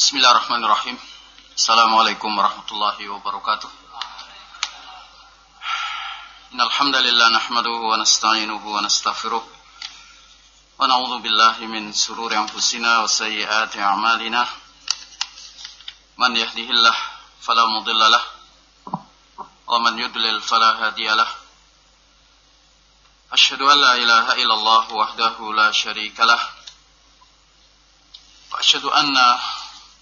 Bismillahirrahmanirrahim. Assalamualaikum warahmatullahi wabarakatuh. Innal hamdalillah nahmaduhu wa nasta'inuhu wa nastaghfiruh. Min sururi anfusina wa sayyiati a'malina. Man yahdihillah lah wa man yudlil fala hadiya lah. Asyhadu an illallah wahdahu la syarika lah. Anna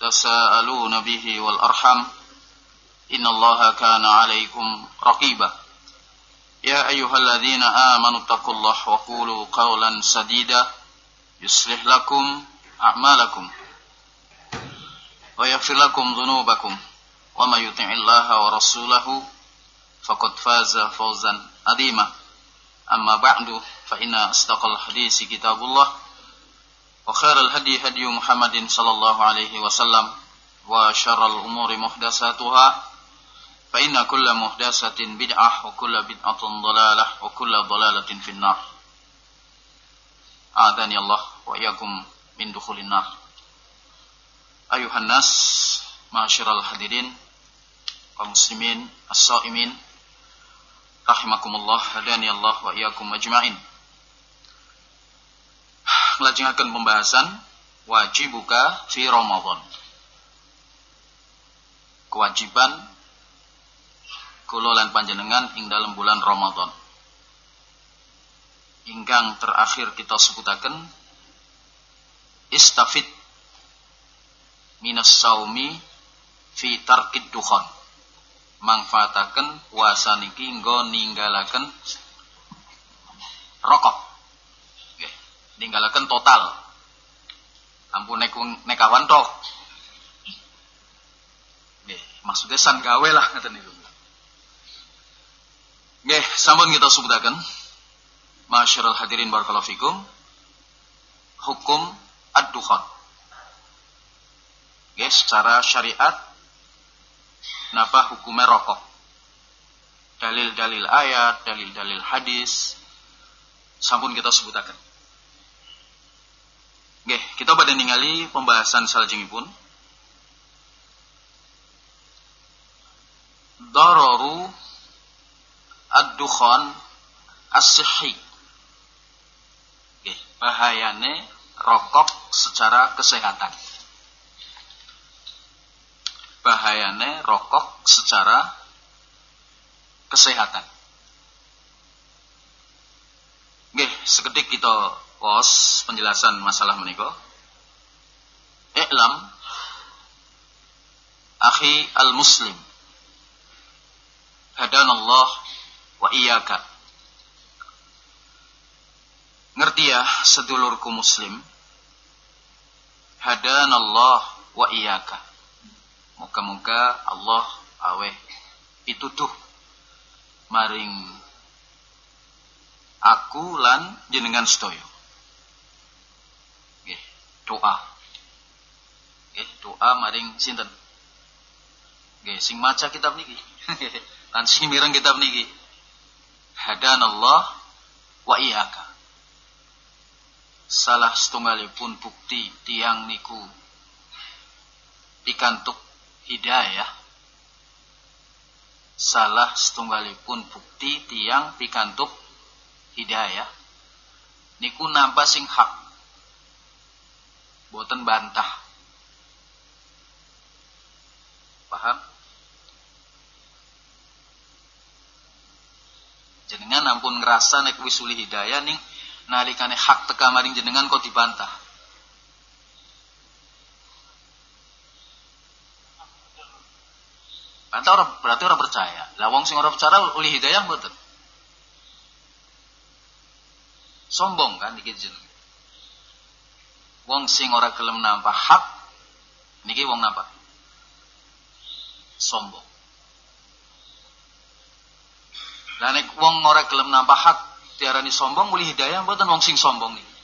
تساءلون به والأرحم إن الله كان عليكم رقيبا. يا أيها الذين آمنوا اتقوا الله وقولوا قولا سديدا يصلح لكم أعمالكم ويغفر لكم ذنوبكم. وما يطع الله ورسوله فقد فاز فوزا عظيما. أما بعد فإن أصدق الحديث كتاب الله. وخير الهدي هدي محمد صلى الله عليه وسلم وشر الأمور محدثاتها فإن كل محدثة بدعة وكل بدعة ضلالة وكل ضلالة في النار. أعاذني الله وإياكم من دخول النار. أيها الناس معاشر الحاضرين ومسلمين الصائمين رحمكم الله هداني الله وإياكم telah pembahasan wajib buka fi Ramadan. Kewajiban kulolan panjenengan ing dalam bulan Ramadan. Ingkang terakhir kita sebutakan istafid minas saumi fi tarkid dukhan. Manfaataken puasa niki nggo ninggalaken rokok ninggalaken total. Ampun nek nek kawan tok. Nggih maksudnya san gawe lah ngaten niku. Nggih sampun kita sebutaken. Masyarul hadirin barakallahu fikum. Hukum ad-dukhan nggih secara syariat napa hukumnya rokok? Dalil-dalil ayat dalil-dalil hadis sampun kita sebutakan Oke, kita pada ningali pembahasan pun. Dararu ad-dukhan as-sihhi. Oke, bahayane rokok secara kesehatan. Bahayane rokok secara kesehatan. Oke, seketik kita pos penjelasan masalah menika. I'lam akhi al-muslim hadanallah wa iyyaka. Ngerti ya sedulurku muslim hadanallah wa iyyaka. Moga-moga Allah aweh pitutuh maring aku lan jenengan sedaya doa. Nggih, doa maring sinten? Nggih, sing maca kitab niki. Lan sing mireng kitab niki. Hadanallah wa iyyaka. Salah setunggalipun bukti tiang niku pikantuk hidayah. Salah setunggalipun bukti tiang pikantuk hidayah niku nampa sing hak boten bantah. Paham? Jenengan ampun ngerasa nek wisuli hidayah ning nalikane hak teka maring jenengan kok dibantah. Bantah orang berarti orang percaya. Lah wong sing ora percaya uli hidayah mboten. Sombong kan iki jeneng. Wong sing ora gelem nampa hak niki wong napa? sombong. Lah nek wong ora gelem nampa hak diarani sombong muli hidayah mboten wong sing sombong iki.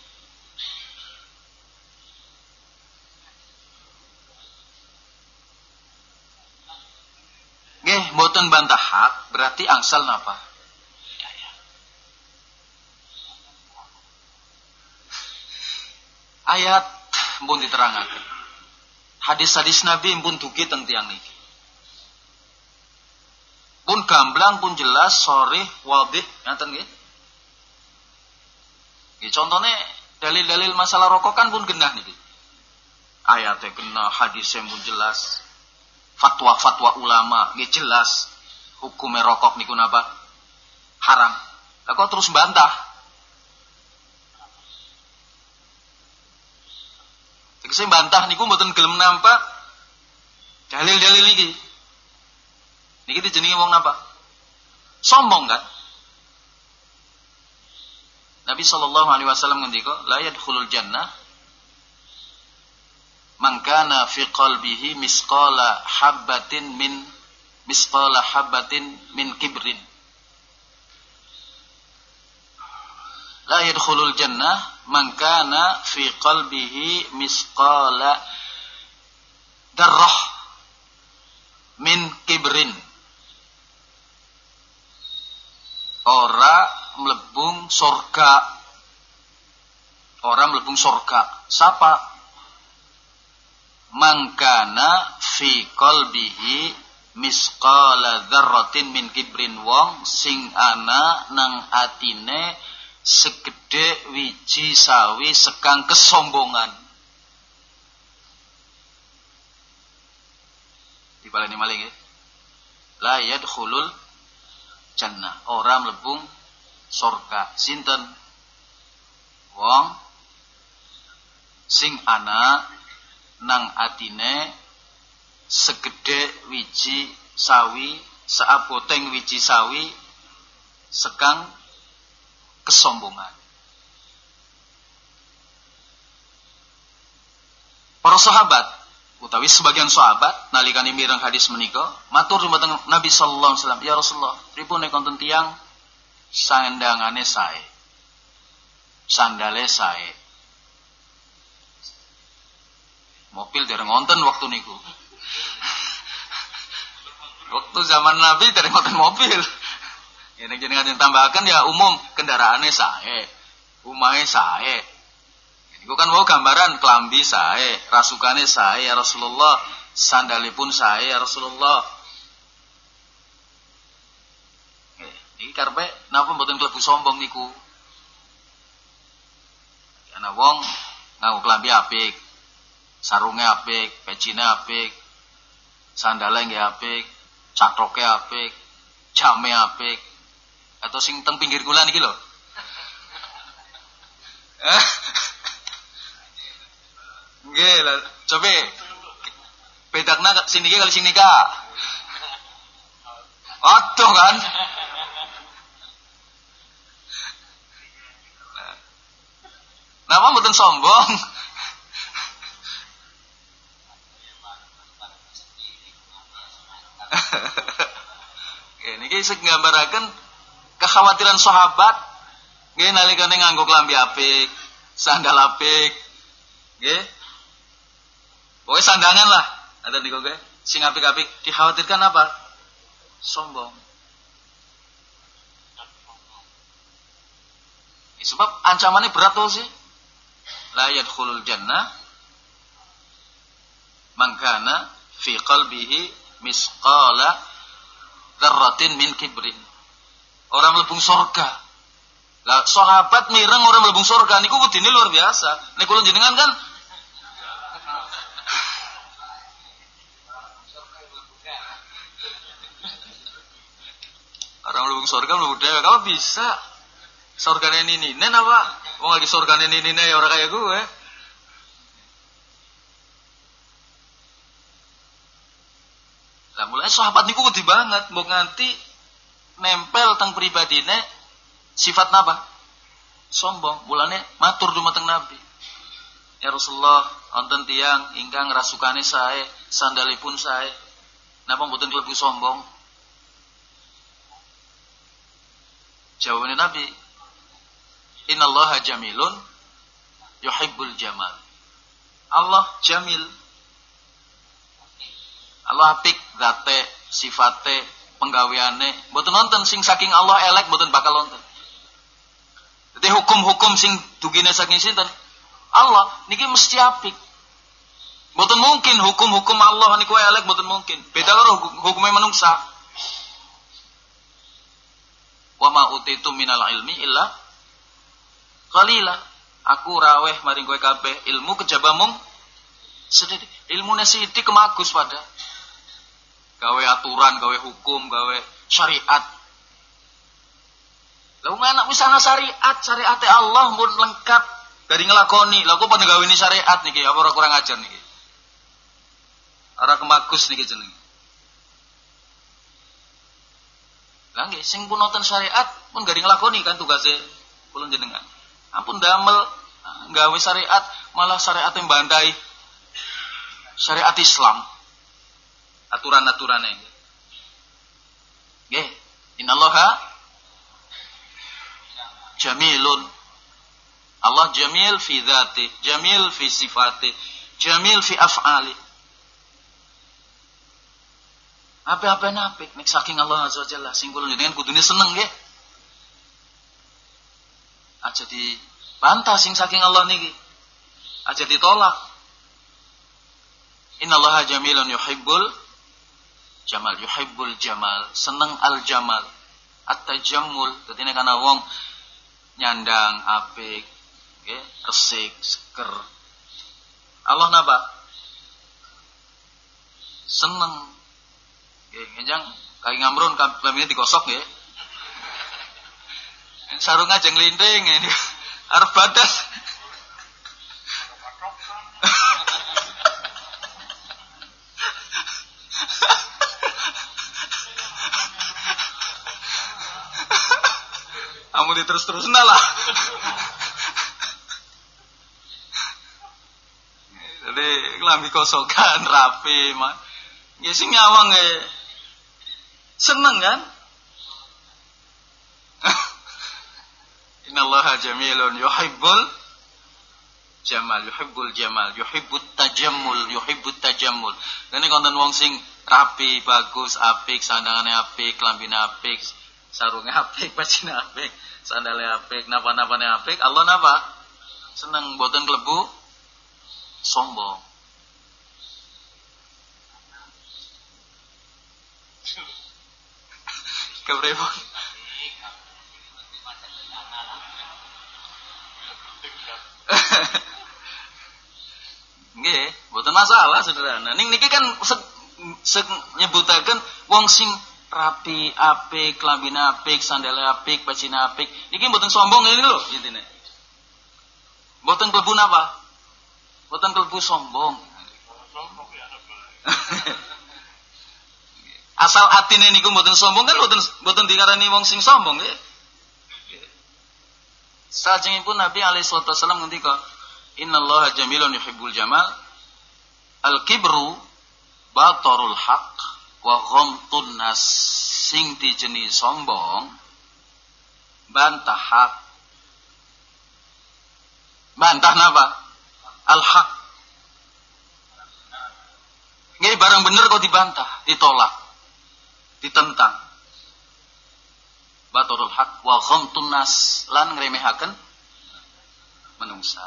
Nggih, mboten bantah hak berarti angsal napa? Ayat pun diterangaken. Hadis-hadis Nabi pun dugi teng tiang niki pun gamblang pun jelas sorry wadih ngaten nggih? Contohnya dalil-dalil masalah rokok kan pun genah niki. Ayatnya kena hadisnya pun jelas. Fatwa-fatwa ulama nggih jelas. Hukumnya rokok niku napa? Haram. Kok terus bantah Tegese bantah niku mboten gelem nampak dalil-dalil niki Niki dijenengi wong napa? Sombong kan? Nabi sallallahu alaihi wasallam ngendika, la yadkhulul jannah man kana fi qalbihi misqala habatin min misqala habatin min kibrin. La yadkhulul jannah man kana fi qalbihi misqala darrah min kibrin. Ora melebung sorga. Orang melebung sorga. Siapa mangkana fi qalbihi misqala dzarratin min kibrin. Wong sing ana nang atine segede wiji sawi sekang kesombongan. Dibaleni maling ya. La yadkhulul jannah. Orang melebung sorga. Sinten? Wong sing ana nang atine segede wiji sawi seapoteng wiji sawi sekang kesombongan. Para sahabat utawi sebagian sahabat nalikane mireng hadis menika matur dumateng Nabi sallallahu alaihi wasallam ya Rasulullah pripun nek konten tiyang? Sandangane sae. Sandale sae. Mobil dereng ngonten waktu niku. Waktu zaman Nabi dereng ngonten mobil ini jenengan tambahkan ya umum kendaraannya sae umahe sae Iku kan mau gambaran kelambi saya, rasukane saya ya Rasulullah, sandalipun saya ya Rasulullah. Ini karpe napa mboten klebu sombong niku. Ana wong nganggo kelambi apik, sarunge apik, pecine apik, sandale nggih apik, catroke apik, jame apik. Atau sing teng pinggir kula niki lho. Nggih lah, coba bedakna sini kali sini kak. Waduh kan. Nama mboten sombong. Ini kisah nggambaraken kekhawatiran sahabat nggih nalikane nganggo klambi apik, sandal apik. Nggih, Pokoknya sandangan lah. Ada di koge. Sing apik-apik dikhawatirkan apa? Sombong. Sebab ancamannya berat tuh sih. La yadkhulul jannah mangkana fi qalbihi misqala dzarratin min kibrin. Orang melebung sorga. Lah sahabat mireng orang melebung sorga niku kudine luar biasa. Nek kula jenengan kan Orang lubung surga lubung dewa. Kamu bisa surga ini. Nen apa? Mau lagi surga ini nih ya orang kayak gue. Lah mulai sahabat niku kudu banget, mau nganti nempel teng pribadine sifat napa? Sombong. Mulane matur dumateng Nabi. Ya Rasulullah, wonten tiang ingkang rasukane sae, sandalipun sae. Napa mboten kelebu sombong? Jawabannya Nabi, Innallaha jamilun yuhibbul jamal. Allah jamil. Allah apik zate, sifate, penggaweane. Mboten nonton sing saking Allah elek mboten bakal nonton. Jadi hukum-hukum sing dugine saking sinten? Allah niki mesti apik. Mboten mungkin hukum-hukum Allah niku elek mboten mungkin. Beda karo hukumnya manungsa. Wa ma utitu minal ilmi illa qalila. Aku raweh maring kowe kabeh ilmu kejaba mung sedikit. Ilmune sithik kemagus pada gawe aturan, gawe hukum, gawe syariat. Lalu mana misalnya syariat, syariat Allah pun lengkap dari ngelakoni. Lalu pada gawe ini syariat nih, apa orang kurang ajar nih? Ora kemagus niki jeneng. Lah nggih sing pun nonton syariat pun gak nglakoni kan tugasnya kula jenengan. Ampun damel gawe syariat malah syariat yang bandai syariat Islam. Aturan-aturannya. Nggih, innallaha jamilun. Allah jamil fi dzati, jamil fi sifati, jamil fi af'ali. Apa-apa napik nek saking Allah Azza wa Jalla sing kula jenengan kudune seneng nggih. Aja di bantah sing saking Allah niki. Aja ditolak. Innallaha jamilun yuhibbul jamal, yuhibbul jamal, seneng al jamal. At-tajammul, dadi nek ana wong nyandang apik, nggih, resik, seger. Allah napa? Seneng Nggih, enjang kaki ngamrun kambingnya digosok nggih. Sarung aja ngelinting ini. Arep badas. Kamu diterus-terus lah. Jadi kelambi kosokan rapi, mah. Ya sing nyawang ya Seneng kan? Innallaha jamilun yuhibbul jamal, yuhibbul jamal, yuhibbut tajammul, yuhibbut tajammul. Ini konten wong sing rapi, bagus, apik, sandangane apik, klambine apik, sarunge apik, bajine apik, sandale apik, napa-napane apik. Allah napa? Seneng boten klebu sombong. kepripun Nggih, mboten masalah sederhana. Ning niki kan se, nyebutaken wong sing rapi, apik, klambine apik, sandale apik, bajine apik. Niki mboten sombong ini lho intine. Mboten klebu napa? Mboten klebu sombong. Ya Asal atine niku mboten sombong kan mboten mboten dikarani wong sing sombong nggih. Sajengipun Nabi alaihi salatu wasallam ngendika, "Innallaha jamilun yuhibbul jamal." Al-kibru batarul haq wa ghamtun nas sing dijeni sombong bantah hak. Bantah napa? Al-haq. Nggih barang bener kok dibantah, ditolak ditentang baturul hak wa ghamtun nas lan ngremehaken menungsa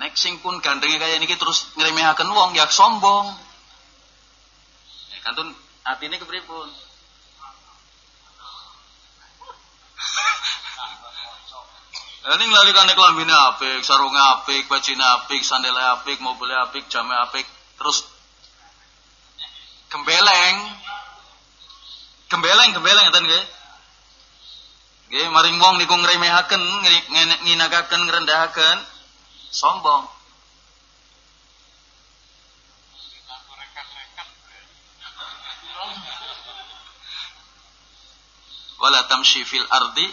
nek sing pun gandenge kaya niki terus ngremehaken wong ya sombong kantun atine kepripun Ini nglalikane kelambine apik, sarunge apik, bajine apik, sandale apik, mobil apik, jame apik, terus Gembeleng. Gembeleng, gembeleng ngeten nggih. Nggih, maring wong niku ngremehaken, nginagaken, ngrendahaken, sombong. Wala tamshi fil ardi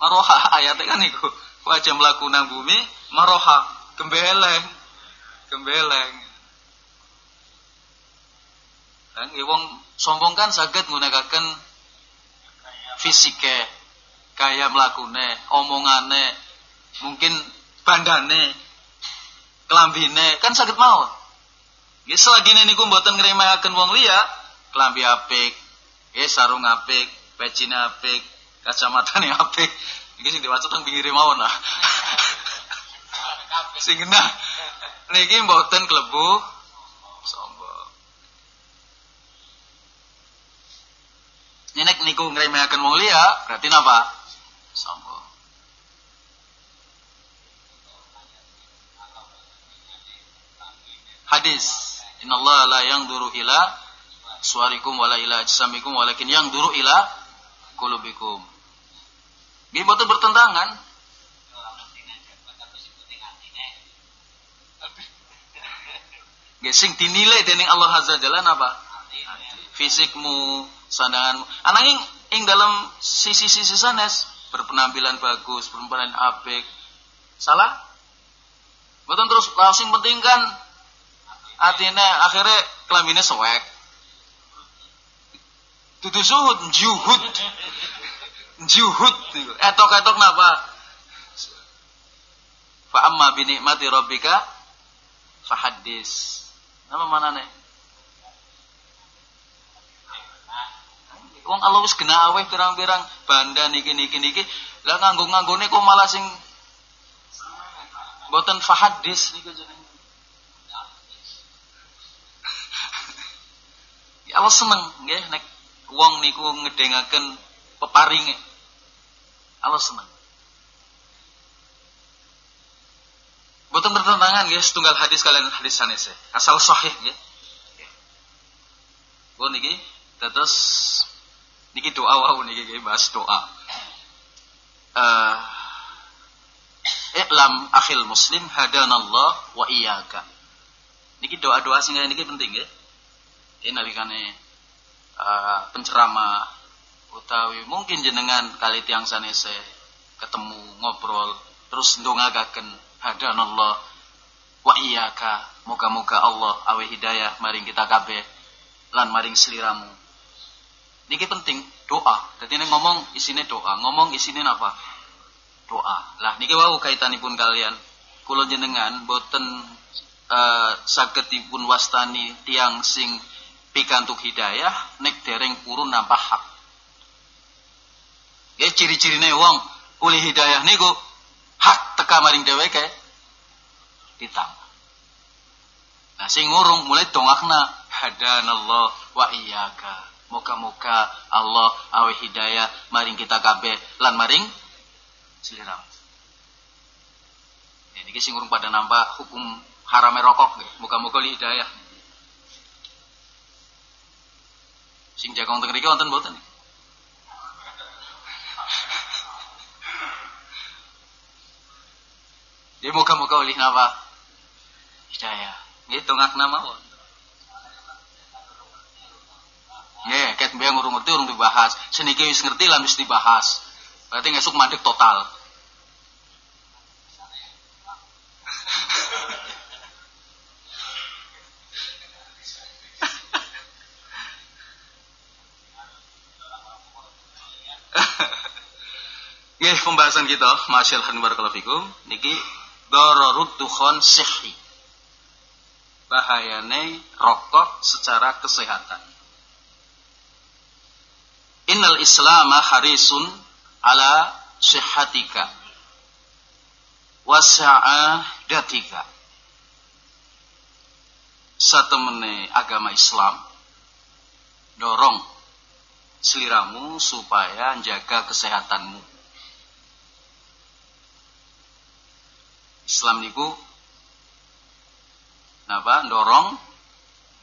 maroha ayatnya kan niku. Wajah melaku nang bumi maroha, gembeleng. Gembeleng. Kan wong sombong kan saged nggunakaken fisike, kaya mlakune, omongane, mungkin bandane, kelambine kan saged mawon. Nggih selagi niku mboten ngremahaken wong liya, kelambi apik, nggih sarung apik, pecine apik, kacamatane apik. Iki sing diwaca teng pinggire mawon lah. sing genah niki mboten klebu sombong. Nek niku ngremehaken wong liya, berarti napa? Sombong. Hadis. Inna Allah la yang duru ila suarikum wala ila ajsamikum walakin yang duru ila kulubikum. Ini betul bertentangan. Gesing dinilai dening Allah Azza Jalla apa? Fisikmu, sandanganmu. Ananging ing dalam sisi-sisi sanes berpenampilan bagus, berpenampilan apik. Salah? Betul terus langsung penting kan artinya akhirnya kelaminnya sewek. Tutu suhud, juhud. Juhud. Etok-etok napa? Fa amma bi nikmati rabbika fahaddis. Nama mana nih? Wong Allah wis kena aweh pirang-pirang banda niki niki niki. Lah nganggo-nganggone kok malah sing mboten fahadis niku jenenge. Ya Allah seneng nggih nek wong niku ngedengaken peparinge. Allah seneng. Boten bertentangan ya setunggal hadis kalian hadis sanese. Asal sahih ya. Gue niki terus niki doa wau niki bahas doa. Uh, Iklam akhil muslim hadanallah wa iyyaka. Niki doa-doa sing niki penting ya. Ini nalikane uh, penceramah utawi mungkin jenengan kali tiang sanese ketemu ngobrol terus ndongagaken hadanallah wa iyyaka. Muga-muga Allah awe hidayah maring kita kabeh lan maring seliramu. Niki penting doa. Jadi ngomong isine doa. Ngomong isine apa doa. Lah niki wau kaitanipun kalian. Kula jenengan boten uh, sagedipun wastani tiang sing pikantuk hidayah nek dereng purun nampak hak ya ciri-cirine wong uli hidayah niku hak teka maring dheweke ditambah. Nah sing ngurung mulai dongakna hadanallah wa iyyaka. Moga-moga Allah awe hidayah maring kita kabeh lan maring seliram. Ini sing ngurung pada nampak hukum harame rokok. Moga-moga hidayah. Sing jaga wonten mriki wonten mboten? Jadi moga-moga oleh napa? Hidayah. Itu ngak nama won. Ya, ket mbek ngurung ngerti urung dibahas. Seniki wis ngerti lah mesti dibahas. Berarti ngesuk mandek total. Ya, pembahasan kita, masyaallah barakallahu fikum, niki dororut dukhon sihri. Bahayane rokok secara kesehatan. Innal islama harisun ala sihatika datika. Satemene agama Islam dorong seliramu supaya jaga kesehatanmu Islam niku napa dorong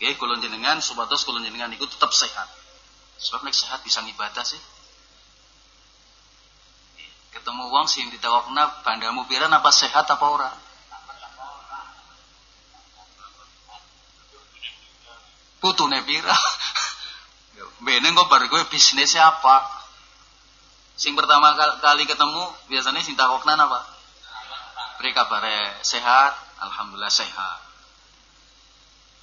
nggih kula jenengan supados kula jenengan niku tetap sehat. Sebab nek sehat bisa ngibadah sih. Ketemu wong sing ditawakna bandamu pira apa sehat apa ora? Putune pira? Bene kok bar gue bisnisnya apa? Sing pertama kali ketemu biasanya sing takokna apa? Beri kabar sehat, alhamdulillah sehat.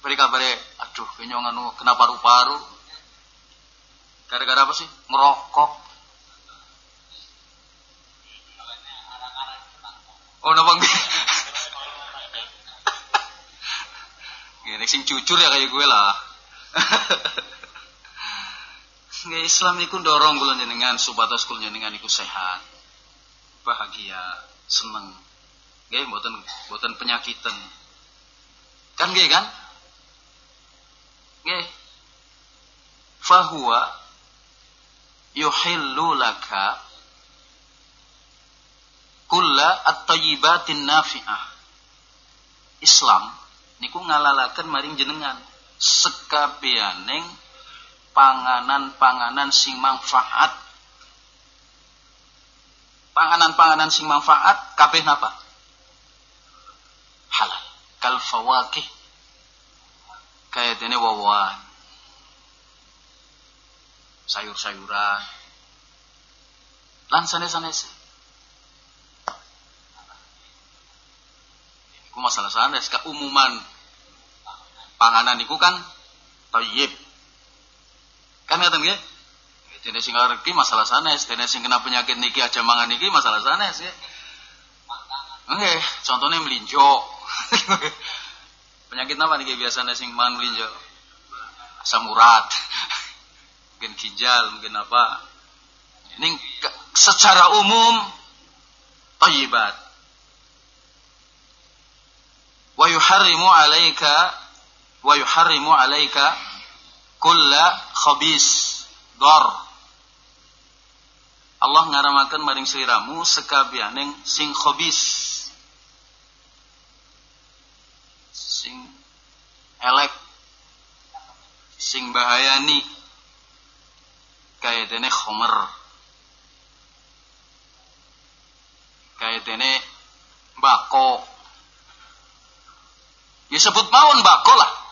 beri kabare aduh kayaknya nganu kena paru-paru gara-gara apa sih merokok oh napa Gini sing jujur ya kayak gue lah. Nggak Islam itu dorong kula jenengan supados kula jenengan iku sehat, bahagia, seneng. Nggih mboten mboten penyakitan. Kan nggih kan? Nggih. Fahuwa yuhillu laka kulla at-tayyibatin nafi'ah. Islam niku ngalalaken maring jenengan sekabianing panganan-panganan sing manfaat panganan-panganan sing manfaat kabeh napa halal kal fawakih kaya dene wawan sayur-sayuran lan sanes-sanes Iku masalah sanes keumuman panganan iku kan thayyib. Kan ngaten nggih? Dene sing ngerti masalah sanes, dene sing kena penyakit niki aja mangan niki masalah sanes ya. Nggih, contohnya melinjo. penyakit apa niki biasanya sing mangan melinjo? Asam urat. mungkin ginjal, mungkin apa. Ini secara umum thayyibat. Wa yuharrimu 'alaika wa yuharrimu alaika kulla khabis dor Allah ngaramakan maring sliramu sekabianeng sing khabis sing elek sing bahayani kaya dene khomer kaya dene bako disebut mawon bako lah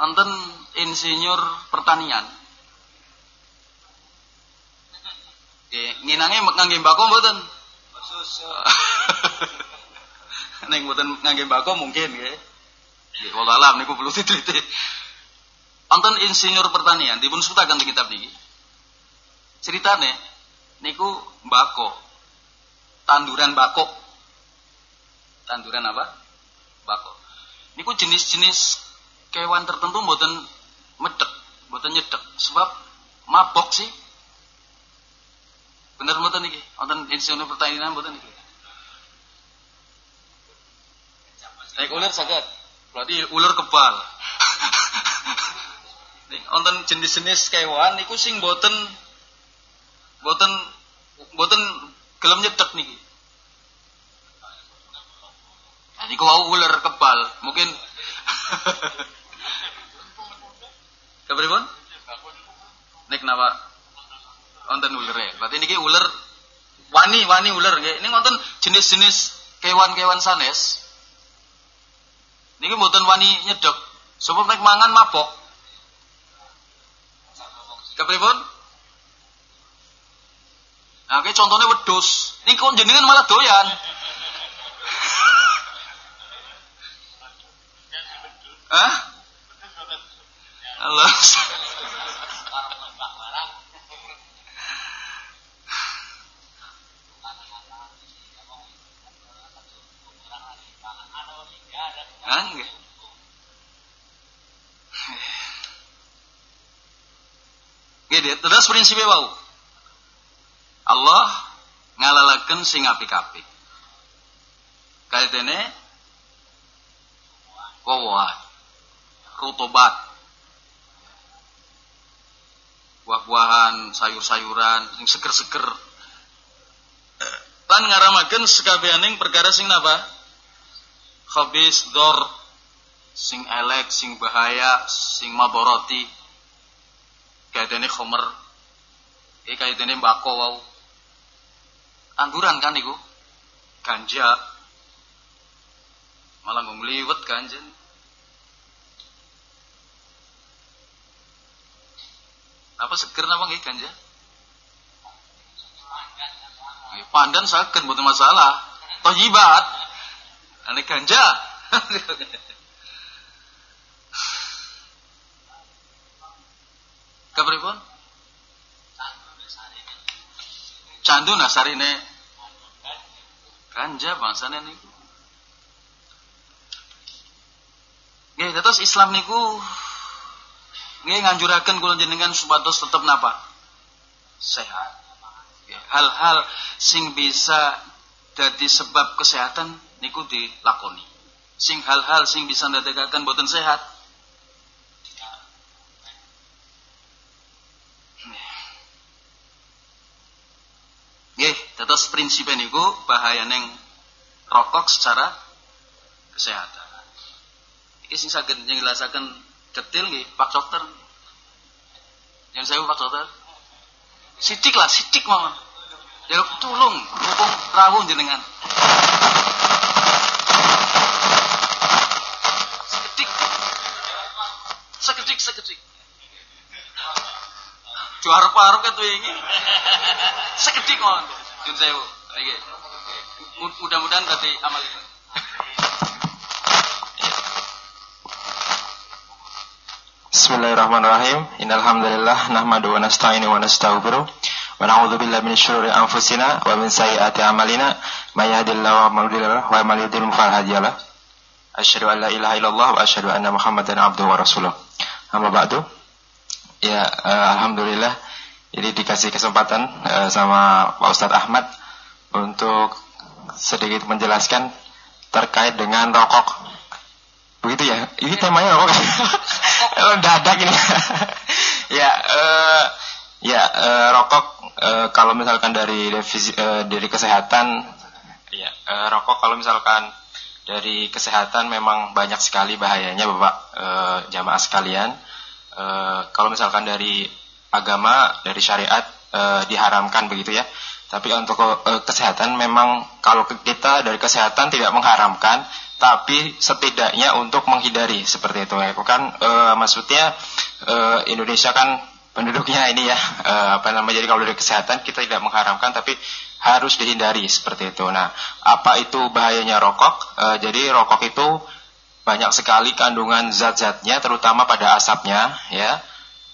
Anten insinyur pertanian. Nginange ngangge mbako mboten? Susu. Ning mboten ngangge mbako mungkin nggih. Nggih, wala alam niku perlu diteliti. Anten insinyur pertanian dipun sutaken di kitab niki. Ceritane niku mbako. Tanduran bako. Tanduran apa? Bako. Niku jenis-jenis kewan tertentu mboten medek, mboten nyedek sebab mabok sih. Bener mboten iki? Wonten insinyur pertanian mboten iki? Naik ular saged. Berarti ular kebal. Wonten jenis-jenis kewan niku sing mboten mboten mboten gelem nyedek niki. Nah, niku wau ular kebal, mungkin Kepripun? Nek napa? Wonten ulere. Berarti niki ular wani wani ular nggih. Ini wonten jenis-jenis kewan-kewan sanes. Niki mboten wani nyedek. Sebab nek mangan mabok. Kepripun? Nah, kayak contohnya wedus. Ini kok jenengan malah doyan. Hah? Allah. Enggak. Gede, terus prinsipnya bau. Allah ngalalaken sing apik-apik. Kaitene wawah rutobat buah-buahan, sayur-sayuran sing seger-seger. Lan ngaramaken sekabehaning perkara sing napa? Khabis dor sing elek, sing bahaya, sing maboroti. Kaidene khomer. Iki kaidene mbako wau. Angguran kan iku? Ganja. Malah ngliwet ganjen. Apa seger napa nggih ganja? Pandan saged mboten masalah. Thayyibat. Nek ganja Kepripun? Candu nasarine ganja bangsane niku. Nggih, terus Islam niku nggih nganjuraken kula jenengan supados tetep napa? Sehat. Hal-hal sing bisa jadi sebab kesehatan niku dilakoni. Sing hal-hal sing bisa ndadekaken boten sehat Nggih, terus prinsip niku bahaya neng rokok secara kesehatan. Iki sing saged njelasaken detail nggih Pak Dokter. Yang saya Pak Dokter. Sitik lah, sitik mawon. Ya tulung mumpung rawuh jenengan. Seketik, seketik. Juara paruh kan tuh ini. Sekedik mohon. Jun sewu. Mudah-mudahan tadi amal itu. Bismillahirrahmanirrahim. Innal hamdalillah nahmadu wa nasta'inu wa nastaghfiruh wa na'udzu billahi min syururi anfusina wa min sayyiati a'malina may yahdihillahu wa may yudlil fala hadiyalah. Asyhadu an la ilaha illallah wa asyhadu anna Muhammadan abduhu wa rasuluh. Amma ba'du. Ya, uh, alhamdulillah. Jadi dikasih kesempatan uh, sama Pak Ustadz Ahmad untuk sedikit menjelaskan terkait dengan rokok. Begitu ya? Ini temanya rokok. Oh, dadak ini. ya, uh, ya uh, rokok uh, kalau misalkan dari devisi, uh, dari kesehatan, ya uh, rokok kalau misalkan dari kesehatan memang banyak sekali bahayanya, Bapak uh, jamaah sekalian. E, kalau misalkan dari agama dari syariat e, diharamkan begitu ya. Tapi untuk e, kesehatan memang kalau kita dari kesehatan tidak mengharamkan tapi setidaknya untuk menghindari seperti itu. Ya kan e, maksudnya e, Indonesia kan penduduknya ini ya e, apa namanya jadi kalau dari kesehatan kita tidak mengharamkan tapi harus dihindari seperti itu nah apa itu bahayanya rokok e, jadi rokok itu banyak sekali kandungan zat-zatnya terutama pada asapnya ya.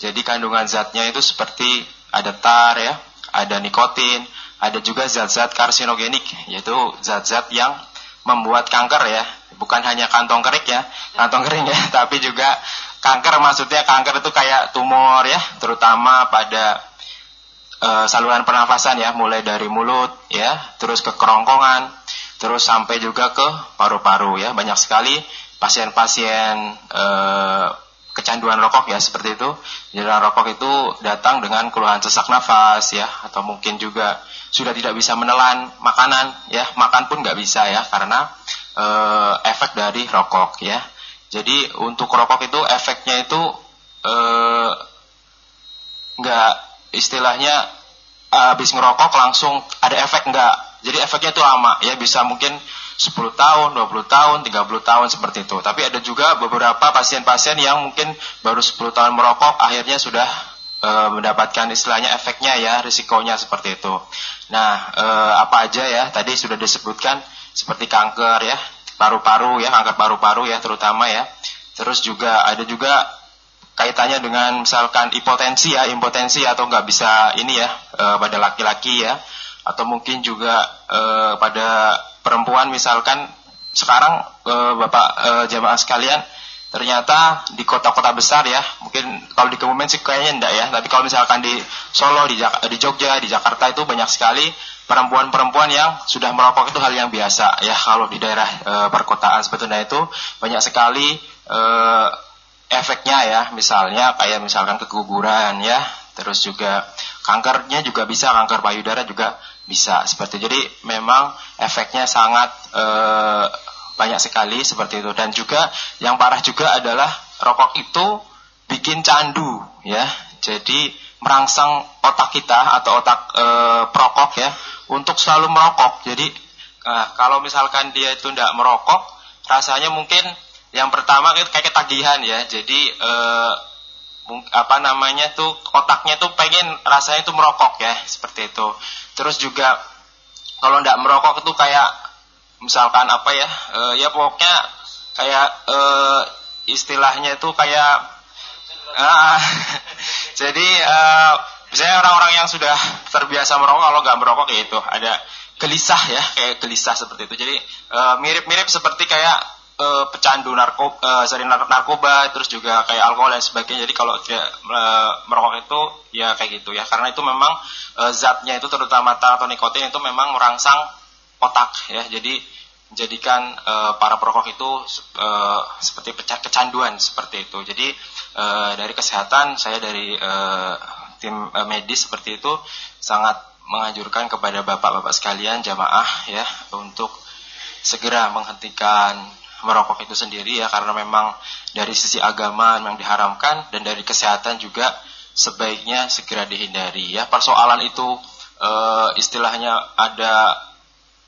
Jadi kandungan zatnya itu seperti ada tar ya, ada nikotin, ada juga zat-zat karsinogenik yaitu zat-zat yang membuat kanker ya. Bukan hanya kantong kering ya, kantong kering ya, tapi juga kanker maksudnya kanker itu kayak tumor ya, terutama pada e, saluran pernafasan ya, mulai dari mulut ya, terus ke kerongkongan, terus sampai juga ke paru-paru ya. Banyak sekali pasien-pasien e, kecanduan rokok ya seperti itu. Kecanduan rokok itu datang dengan keluhan sesak nafas ya atau mungkin juga sudah tidak bisa menelan makanan ya makan pun nggak bisa ya karena e, efek dari rokok ya. Jadi untuk rokok itu efeknya itu nggak istilahnya habis ngerokok langsung ada efek nggak. Jadi efeknya itu lama ya bisa mungkin 10 tahun, 20 tahun, 30 tahun seperti itu. Tapi ada juga beberapa pasien-pasien yang mungkin baru 10 tahun merokok akhirnya sudah e, mendapatkan istilahnya efeknya ya, risikonya seperti itu. Nah, e, apa aja ya? Tadi sudah disebutkan seperti kanker ya, paru-paru ya, kanker paru-paru ya terutama ya. Terus juga ada juga kaitannya dengan misalkan impotensi ya, impotensi atau nggak bisa ini ya e, pada laki-laki ya, atau mungkin juga e, pada perempuan misalkan sekarang e, Bapak e, jamaah sekalian ternyata di kota-kota besar ya mungkin kalau di Kebumen sih kayaknya enggak ya. Tapi kalau misalkan di Solo di, Jak di Jogja di Jakarta itu banyak sekali perempuan-perempuan yang sudah merokok itu hal yang biasa ya. Kalau di daerah e, perkotaan sebetulnya itu banyak sekali e, efeknya ya misalnya kayak misalkan keguguran ya terus juga kankernya juga bisa kanker payudara juga bisa seperti jadi memang efeknya sangat e, banyak sekali seperti itu. Dan juga yang parah juga adalah rokok itu bikin candu ya jadi merangsang otak kita atau otak e, perokok ya untuk selalu merokok. Jadi nah, kalau misalkan dia itu tidak merokok rasanya mungkin yang pertama kayak ketagihan ya. Jadi e, apa namanya tuh otaknya tuh pengen rasanya tuh merokok ya seperti itu. Terus juga kalau ndak merokok itu kayak misalkan apa ya e, ya pokoknya kayak uh, istilahnya itu kayak uh, jadi uh, misalnya orang-orang yang sudah terbiasa merokok kalau nggak merokok kayak itu ada gelisah ya kayak gelisah seperti itu. Jadi mirip-mirip uh, seperti kayak uh, pecandu narkoba, uh, sering narkoba, terus juga kayak alkohol dan sebagainya. Jadi kalau tidak uh, merokok itu ya kayak gitu ya, karena itu memang uh, zatnya itu terutama tar atau nikotin itu memang merangsang otak ya. Jadi menjadikan uh, para perokok itu uh, seperti kecanduan seperti itu. Jadi uh, dari kesehatan saya dari uh, tim uh, medis seperti itu sangat menganjurkan kepada bapak-bapak sekalian jamaah ya untuk segera menghentikan merokok itu sendiri ya karena memang dari sisi agama memang diharamkan dan dari kesehatan juga sebaiknya segera dihindari ya. Persoalan itu e, istilahnya ada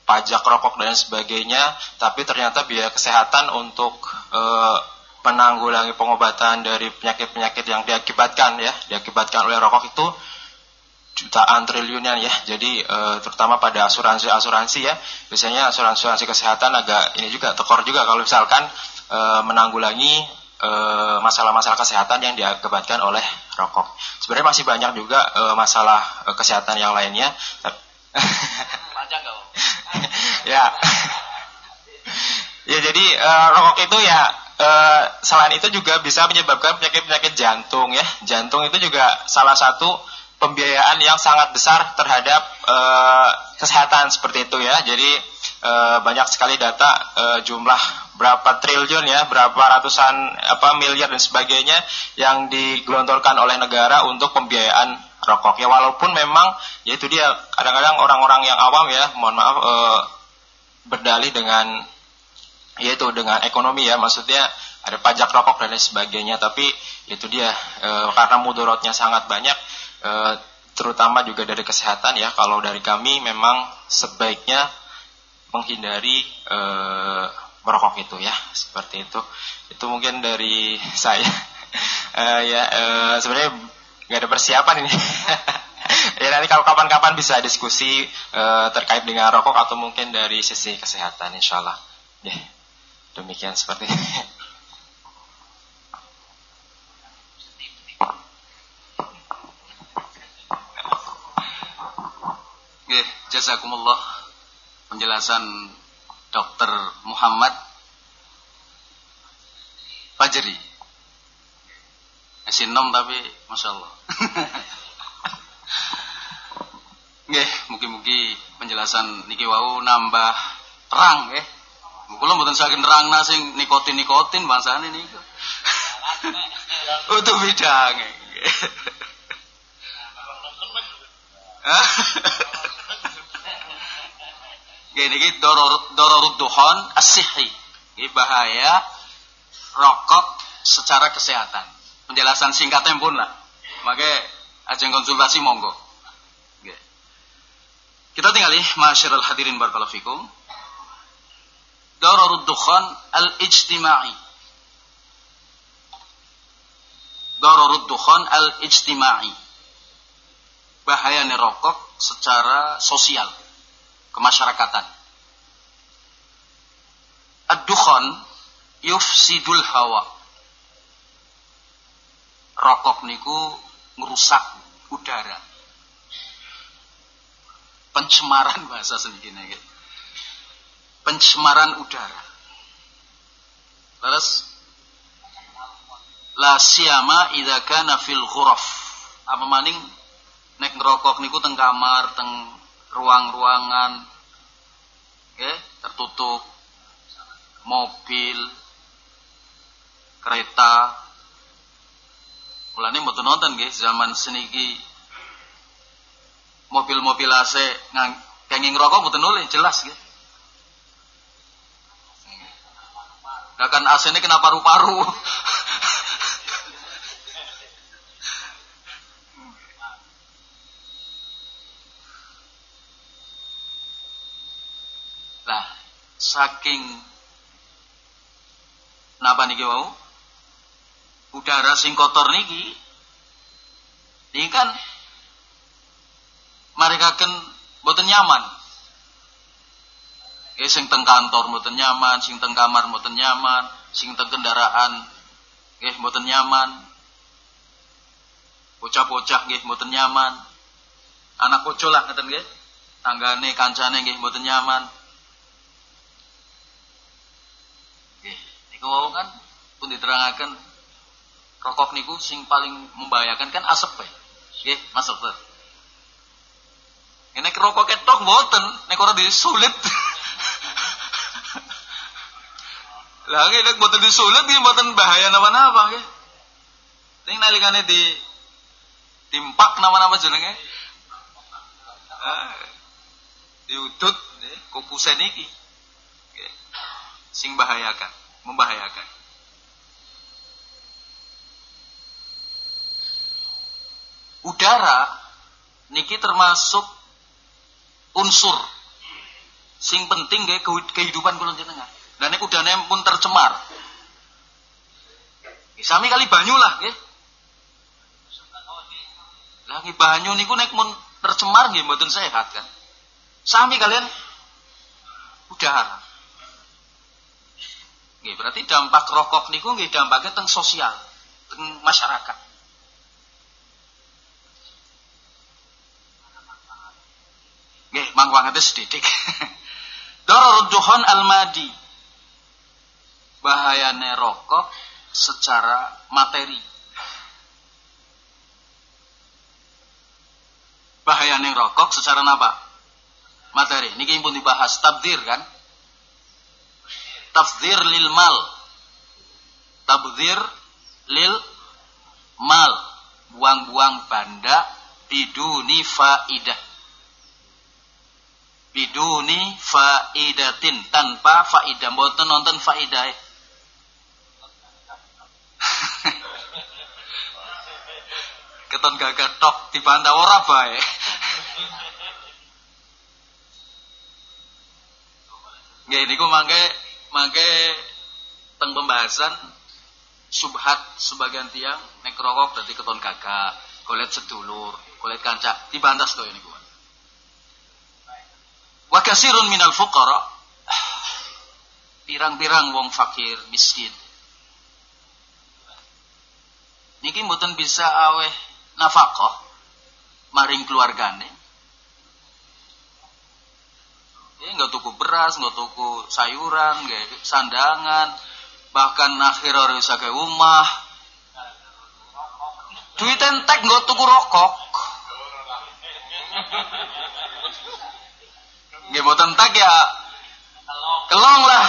pajak rokok dan sebagainya tapi ternyata biaya kesehatan untuk e, penanggulangi pengobatan dari penyakit-penyakit yang diakibatkan ya diakibatkan oleh rokok itu jutaan triliunan ya. Jadi e, terutama pada asuransi-asuransi ya. Biasanya asuransi-asuransi kesehatan agak ini juga tekor juga kalau misalkan e, menanggulangi eh, masalah-masalah kesehatan yang diakibatkan oleh rokok. Sebenarnya masih banyak juga masalah kesehatan yang lainnya. Panjang ya. ya jadi rokok itu ya selain itu juga bisa menyebabkan penyakit-penyakit jantung ya. Jantung itu juga salah satu pembiayaan yang sangat besar terhadap uh, kesehatan seperti itu ya. Jadi uh, banyak sekali data uh, jumlah berapa triliun ya, berapa ratusan apa miliar dan sebagainya yang digelontorkan oleh negara untuk pembiayaan rokok. Ya walaupun memang ya itu dia kadang-kadang orang-orang yang awam ya, mohon maaf uh, berdalih dengan yaitu dengan ekonomi ya, maksudnya ada pajak rokok dan lain sebagainya, tapi itu dia e, karena mudorotnya sangat banyak e, terutama juga dari kesehatan ya. Kalau dari kami memang sebaiknya menghindari e, merokok itu ya, seperti itu. Itu mungkin dari saya. e, ya e, sebenarnya nggak ada persiapan ini. ya nanti kalau kapan-kapan bisa diskusi e, terkait dengan rokok atau mungkin dari sisi kesehatan, insya Allah. Ya, demikian seperti ini. Oke, jazakumullah penjelasan Dr. Muhammad Fajri. Masih nom tapi Masya Allah. Oke, mungkin-mungkin penjelasan niki wau nambah terang ya. Kula mboten saking terang sing nikotin-nikotin bangsane niku. Untuk bidang. Gini iki doror duhon asihi. Ini bahaya rokok secara kesehatan. Penjelasan singkatnya pun lah. Maka ajeng konsultasi monggo. Kita tinggal nih, masyarul hadirin barakallahu fikum. Dororud duhon al-ijtimai. Dororud duhon al-ijtimai. Bahaya rokok secara sosial kemasyarakatan. Ad-dukhan yufsidul hawa. Rokok niku merusak udara. Pencemaran bahasa sendiri gitu. Pencemaran udara. Terus la siyama idza kana fil ghuraf. Apa maning nek ngerokok niku teng kamar, teng ruang-ruangan okay, tertutup mobil kereta. Mulane mboten nonton nggih zaman seniki. Mobil-mobil AC ngang kenging rokok mboten oleh jelas nggih. Gak AC ini kena paru-paru saking napa niki wau udara sing kotor niki ini kan mereka kan boten nyaman Ya sing teng kantor mboten nyaman, sing teng kamar mboten nyaman, sing teng kendaraan nggih mboten nyaman. Bocah-bocah nggih mboten nyaman. Anak bocah lah ngeten nggih. Tanggane kancane nggih mboten nyaman. Nggih, niku kan pun diterangaken rokok niku sing paling membahayakan kan asap ya. Nggih, Mas Dokter. Ini rokok ketok mboten, nek ora disulit. Lah nggih nek mboten disulit nggih mboten bahaya napa-napa nggih. Ning nalikane di timpak nama-nama jenenge. Ah, diudut kukusen iki. Sing bahayakan, membahayakan. Udara niki termasuk unsur sing penting nggih kehidupan kula jenengan. Dan udane pun tercemar. Sami kali banyu lah nggih. Lah banyu niku nek mun tercemar nggih mboten sehat kan. Sami kalian udara. Nggih, berarti dampak rokok niku nggih dampaknya teng sosial, teng masyarakat. Nggih, mangwanget sedidik. Dararud duhan al-madi bahayanya rokok secara materi. Bahayanya rokok secara apa? Materi. Ini pun dibahas tabdir kan? Tabdir lil mal. Tabdir lil mal. Buang-buang banda biduni faidah. Biduni faidatin. Tanpa faidah. Mboten nonton faidah keton gagak tok dibantah ora bae. Nggih niku mangke mangke teng pembahasan subhat sebagian tiang nek rokok dadi keton gagak, golet sedulur, golet kancak dibantah to niku. Wa kasirun minal fuqara pirang-pirang wong fakir miskin niki mboten bisa aweh nafkah maring keluargane ya nggak tuku beras nggak tuku sayuran nggak sandangan. Bahkan akhir orang bisa ke rumah. Duit entek nggak tuku rokok. Nggak mau tentak ya? Kelong lah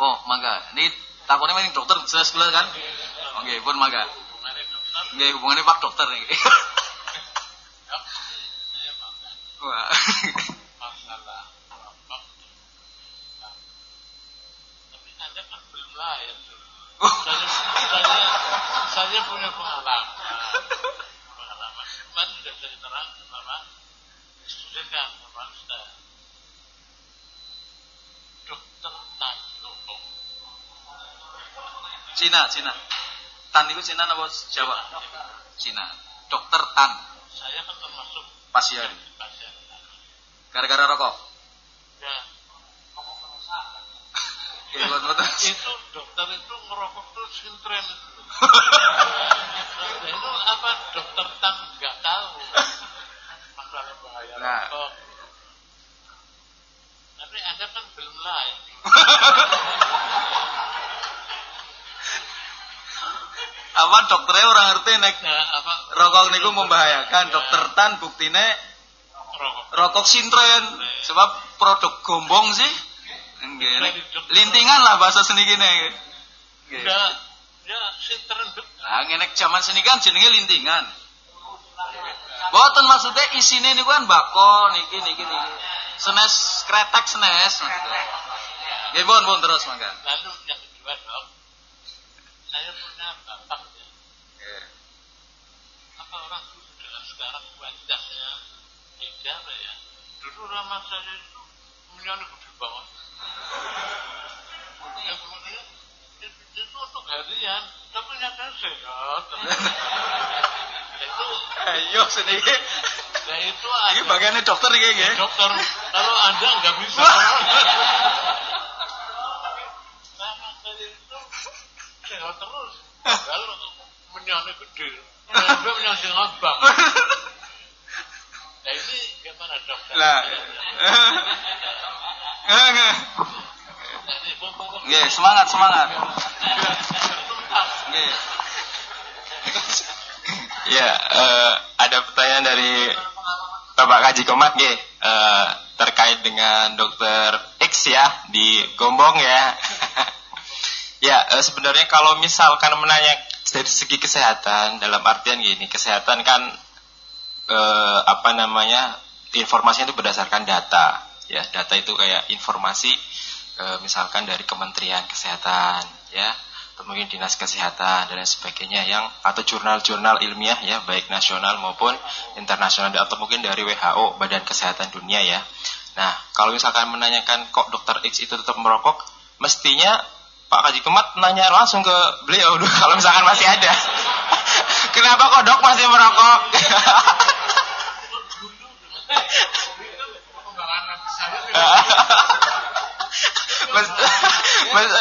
Oh, mangga. Ini takutnya main dokter jelas kula kan? Oke, pun mangga. Nggih, hubungannya Pak dokter nih. Wah. Kan. Oh. Saya, saya, saya punya pengalaman. Pengalaman. Kemarin sudah saya terang apa? Sudah kan, Ustaz. Dokter Tanjung. Cina, Cina. Tan itu Cina apa Jawa? Cina. Dokter Tan. Saya kan termasuk pasien. Gara-gara rokok. Ya. Iya, itu dokter itu ngerokok tuh sintren itu. itu apa dokter tan nggak tahu masalah bahaya nah. rokok. Tapi anda kan belum lain. apa dokternya orang ngerti nek nah, apa, rokok niku membahayakan ya. dokter tan buktine rokok, rokok sintren sebab produk gombong sih Nggih, lintingan lah bahasa seni gini. Nggih. Ya, ya sintren Lah ngene zaman seni kan jenenge lintingan. Boten maksudnya isine niku kan bako niki niki niki. Senes kretek senes. Nggih, bon, bon terus mangga. Lalu yang kedua, Dok. Saya punya bapak ya. Yeah. Apa orang sudah sekarang wajahnya tidak ya? Dulu ramah saya itu Menyana gede banget. Ya, kemudian, itu, itu untuk harian, tapi nyatanya sehat. itu, Ayo sedikit. nah itu. Ini bagiannya dokter nggih. Dokter, kalau Anda nggak bisa. Nah, itu sehat terus. Kalau menyana gede, menyana menyana ngabang. Nah ini gimana dokter? Lah. Nggih, semangat semangat. Nggih. Ya, eh, ada pertanyaan dari Bapak Kaji Komat nggih, eh, terkait dengan dokter X ya di Gombong ya. ya, eh, sebenarnya kalau misalkan menanya dari segi kesehatan dalam artian gini, kesehatan kan eh, apa namanya? informasinya itu berdasarkan data. Ya, data itu kayak informasi eh, misalkan dari Kementerian Kesehatan ya atau mungkin dinas kesehatan dan sebagainya yang atau jurnal-jurnal ilmiah ya baik nasional maupun internasional atau mungkin dari WHO Badan Kesehatan Dunia ya. Nah kalau misalkan menanyakan kok dokter X itu tetap merokok, mestinya Pak Kaji Kemat nanya langsung ke beliau dulu kalau misalkan masih ada. Kenapa kok dok masih merokok? Mas- mas-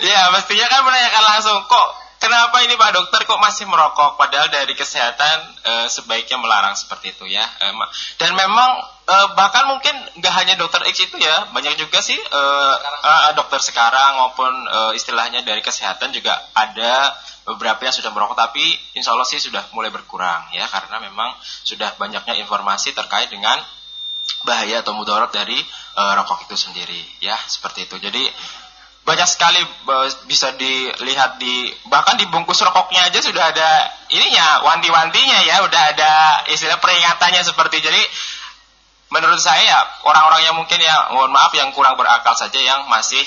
ya mestinya kan menanyakan langsung kok kenapa ini Pak Dokter kok masih merokok? Padahal dari kesehatan eh, sebaiknya melarang seperti itu ya. Ma- dan memang eh, bahkan mungkin nggak hanya Dokter X itu ya banyak juga sih eh, eh, dokter sekarang maupun eh, istilahnya dari kesehatan juga ada beberapa yang sudah merokok tapi insya Allah sih sudah mulai berkurang ya karena memang sudah banyaknya informasi terkait dengan bahaya atau mudarat dari eh, rokok itu sendiri ya seperti itu. Jadi banyak sekali bisa dilihat di bahkan di bungkus rokoknya aja sudah ada ininya wanti-wantinya ya udah ada istilah peringatannya seperti jadi menurut saya ya orang-orang yang mungkin ya mohon maaf yang kurang berakal saja yang masih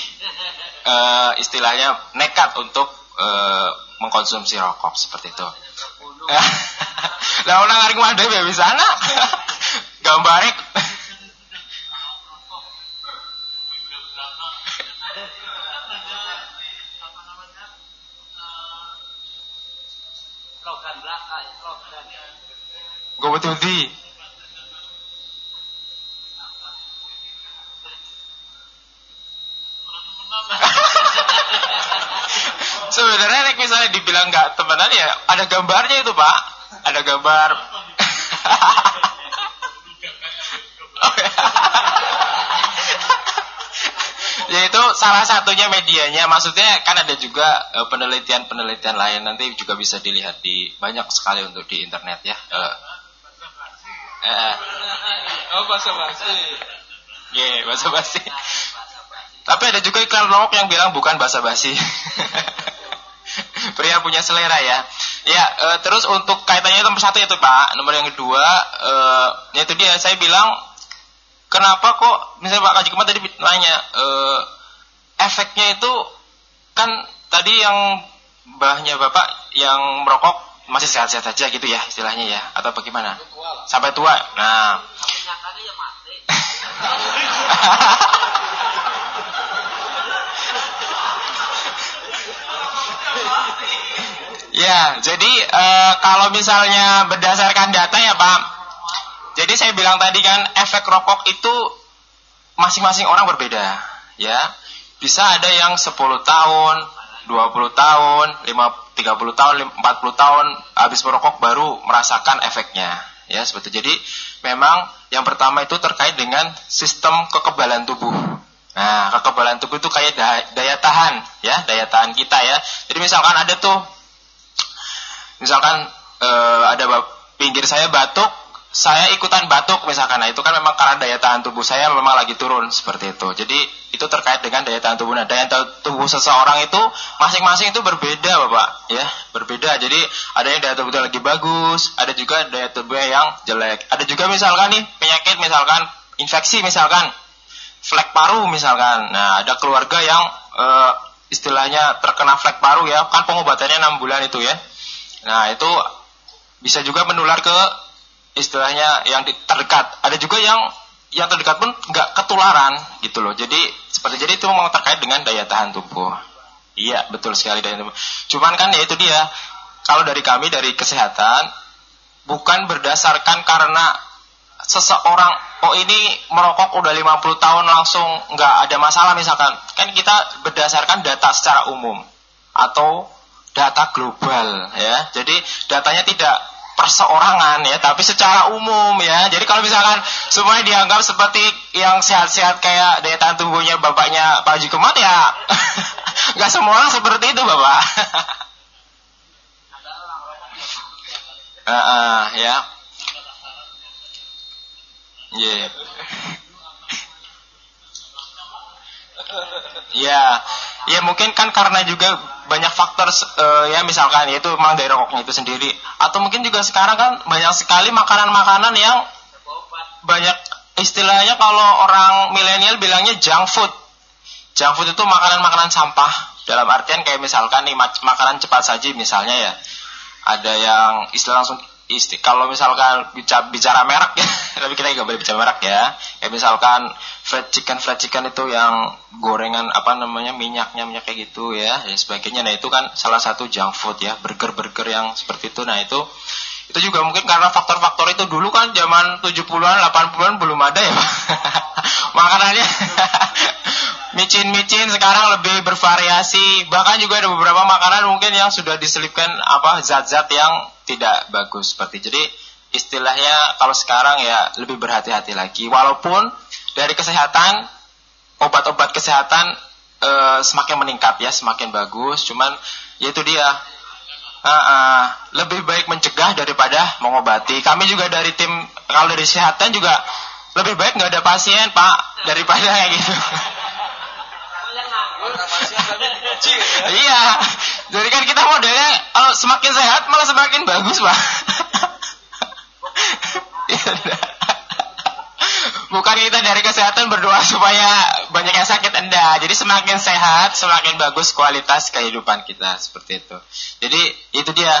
eh, istilahnya nekat untuk eh, mengkonsumsi rokok seperti itu. Lah orang ngaring wadah ya bisa nak gambarnya gue betul di Sebenarnya nek misalnya dibilang nggak temenan ya ada gambarnya itu pak, ada gambar. Oh, ya. ya itu salah satunya medianya, maksudnya kan ada juga eh, penelitian-penelitian lain nanti juga bisa dilihat di banyak sekali untuk di internet ya. Eh, eh, Oh, bahasa basi. Iya, basa basi. Tapi ada juga iklan rokok yang bilang bukan basa basi. Pria punya selera ya. Ya, eh, terus untuk kaitannya nomor satu itu Pak, nomor yang kedua, eh, ya itu dia saya bilang, kenapa kok, misalnya Pak Kaji Kemat tadi nanya, eh, efeknya itu kan tadi yang mbahnya Bapak yang merokok masih sehat-sehat saja gitu ya istilahnya ya, atau bagaimana? Sampai tua. Nah, ya. Ya, jadi eh, kalau misalnya berdasarkan data ya Pak, jadi saya bilang tadi kan efek rokok itu masing-masing orang berbeda, ya. Bisa ada yang 10 tahun, 20 tahun, 5, 30 tahun, 40 tahun habis merokok baru merasakan efeknya, ya seperti. Jadi memang yang pertama itu terkait dengan sistem kekebalan tubuh. Nah, kekebalan tubuh itu kayak daya, daya tahan, ya, daya tahan kita ya. Jadi misalkan ada tuh misalkan eh, ada pinggir saya batuk, saya ikutan batuk misalkan, nah itu kan memang karena daya tahan tubuh saya memang lagi turun seperti itu. Jadi itu terkait dengan daya tahan tubuh. Nah, daya tahan tubuh seseorang itu masing-masing itu berbeda, bapak, ya berbeda. Jadi ada yang daya tubuhnya lagi bagus, ada juga daya tubuhnya yang jelek. Ada juga misalkan nih penyakit misalkan infeksi misalkan flek paru misalkan. Nah, ada keluarga yang eh, istilahnya terkena flek paru ya, kan pengobatannya 6 bulan itu ya. Nah, itu bisa juga menular ke istilahnya yang terdekat. Ada juga yang yang terdekat pun nggak ketularan gitu loh. Jadi seperti jadi itu memang terkait dengan daya tahan tubuh. Iya betul sekali daya tahan tubuh. Cuman kan ya itu dia kalau dari kami dari kesehatan bukan berdasarkan karena seseorang oh ini merokok udah 50 tahun langsung nggak ada masalah misalkan kan kita berdasarkan data secara umum atau data global ya jadi datanya tidak perseorangan ya, tapi secara umum ya. Jadi kalau misalkan semuanya dianggap seperti yang sehat-sehat kayak daya tahan tubuhnya bapaknya Pak Haji Kemat ya, nggak semua orang seperti itu bapak. uh, uh, ya, yeah. Ya, ya mungkin kan karena juga banyak faktor uh, ya misalkan yaitu memang dari rokoknya itu sendiri atau mungkin juga sekarang kan banyak sekali makanan-makanan yang banyak istilahnya kalau orang milenial bilangnya junk food. Junk food itu makanan-makanan sampah dalam artian kayak misalkan nih makanan cepat saji misalnya ya. Ada yang istilah langsung isti kalau misalkan bicara, bicara merek ya, tapi kita nggak boleh bicara merek ya. Ya misalkan fried chicken fried chicken itu yang gorengan apa namanya minyaknya minyak kayak gitu ya, dan sebagainya. Nah itu kan salah satu junk food ya, burger burger yang seperti itu. Nah itu itu juga mungkin karena faktor-faktor itu dulu kan zaman 70-an, 80-an belum ada ya. Makanannya micin-micin sekarang lebih bervariasi. Bahkan juga ada beberapa makanan mungkin yang sudah diselipkan apa zat-zat yang tidak bagus seperti. Jadi istilahnya kalau sekarang ya lebih berhati-hati lagi. Walaupun dari kesehatan obat-obat kesehatan e, semakin meningkat ya, semakin bagus. Cuman yaitu dia uh, uh, lebih baik mencegah daripada mengobati. Kami juga dari tim kalau dari kesehatan juga lebih baik nggak ada pasien pak daripada kayak gitu. Iya, jadi kan kita modelnya kalau semakin sehat malah semakin bagus pak. Bukan kita dari kesehatan berdoa supaya banyak yang sakit enggak. Jadi semakin sehat, semakin bagus kualitas kehidupan kita seperti itu. Jadi itu dia.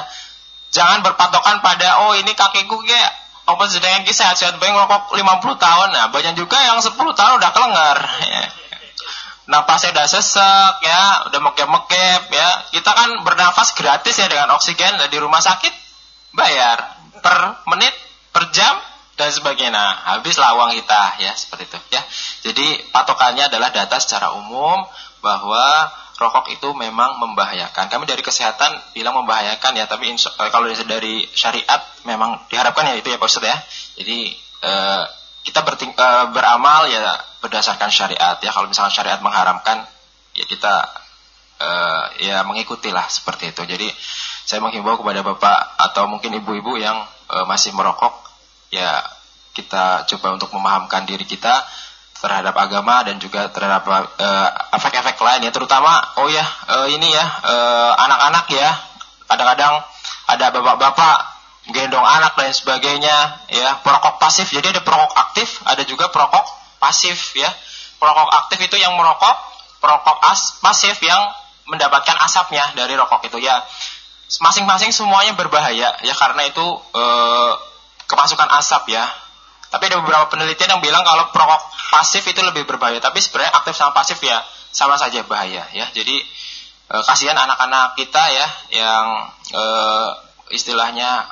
Jangan berpatokan pada oh ini kakiku kayak apa sedang yang sehat-sehat baik ngerokok 50 tahun. Nah, banyak juga yang 10 tahun udah kelenger ya. Napasnya udah sesek ya, udah mekep-mekep ya. Kita kan bernafas gratis ya dengan oksigen di rumah sakit bayar per menit, per jam dan sebagainya. Nah, habis lawang kita ya seperti itu ya. Jadi patokannya adalah data secara umum bahwa rokok itu memang membahayakan. Kami dari kesehatan bilang membahayakan ya, tapi eh, kalau dari syariat memang diharapkan ya itu ya Pak Ustadz ya. Jadi eh, kita berting, eh, beramal ya berdasarkan syariat ya. Kalau misalnya syariat mengharamkan ya kita eh, ya mengikutilah seperti itu. Jadi saya menghimbau kepada Bapak atau mungkin ibu-ibu yang eh, masih merokok ya kita coba untuk memahamkan diri kita terhadap agama dan juga terhadap uh, efek-efek lain ya terutama oh ya uh, ini ya uh, anak-anak ya kadang-kadang ada bapak-bapak gendong anak dan sebagainya ya perokok pasif jadi ada perokok aktif ada juga perokok pasif ya perokok aktif itu yang merokok perokok as pasif yang mendapatkan asapnya dari rokok itu ya masing-masing semuanya berbahaya ya karena itu uh, kemasukan asap ya. Tapi ada beberapa penelitian yang bilang kalau perokok pasif itu lebih berbahaya. Tapi sebenarnya aktif sama pasif ya sama saja bahaya ya. Jadi e, kasihan anak-anak kita ya yang e, istilahnya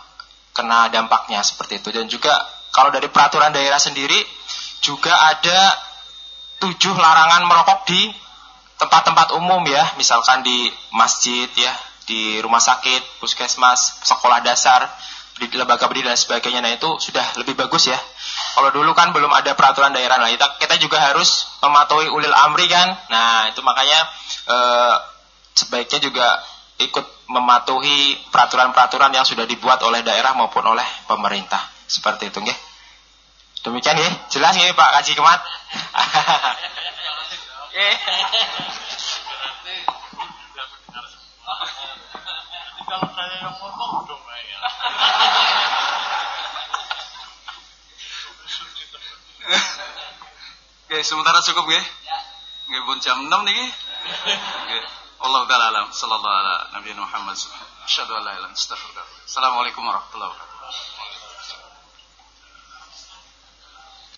kena dampaknya seperti itu. Dan juga kalau dari peraturan daerah sendiri juga ada tujuh larangan merokok di tempat-tempat umum ya. Misalkan di masjid ya, di rumah sakit, puskesmas, sekolah dasar di lembaga pendidikan dan sebagainya. Nah itu sudah lebih bagus ya. Kalau dulu kan belum ada peraturan daerah. Nah kita, kita juga harus mematuhi ulil amri kan. Nah itu makanya e, sebaiknya juga ikut mematuhi peraturan-peraturan yang sudah dibuat oleh daerah maupun oleh pemerintah. Seperti itu ya. Demikian ya. Jelas ya Pak Kaji Kemat. Kalau saya yang ngomong dong Oke, sementara cukup nggih. Nggih pun jam 6 niki. Nggih. Allah taala alam sallallahu ala nabiyina Muhammad. Asyhadu an la ilaha illallah. Assalamualaikum warahmatullahi wabarakatuh.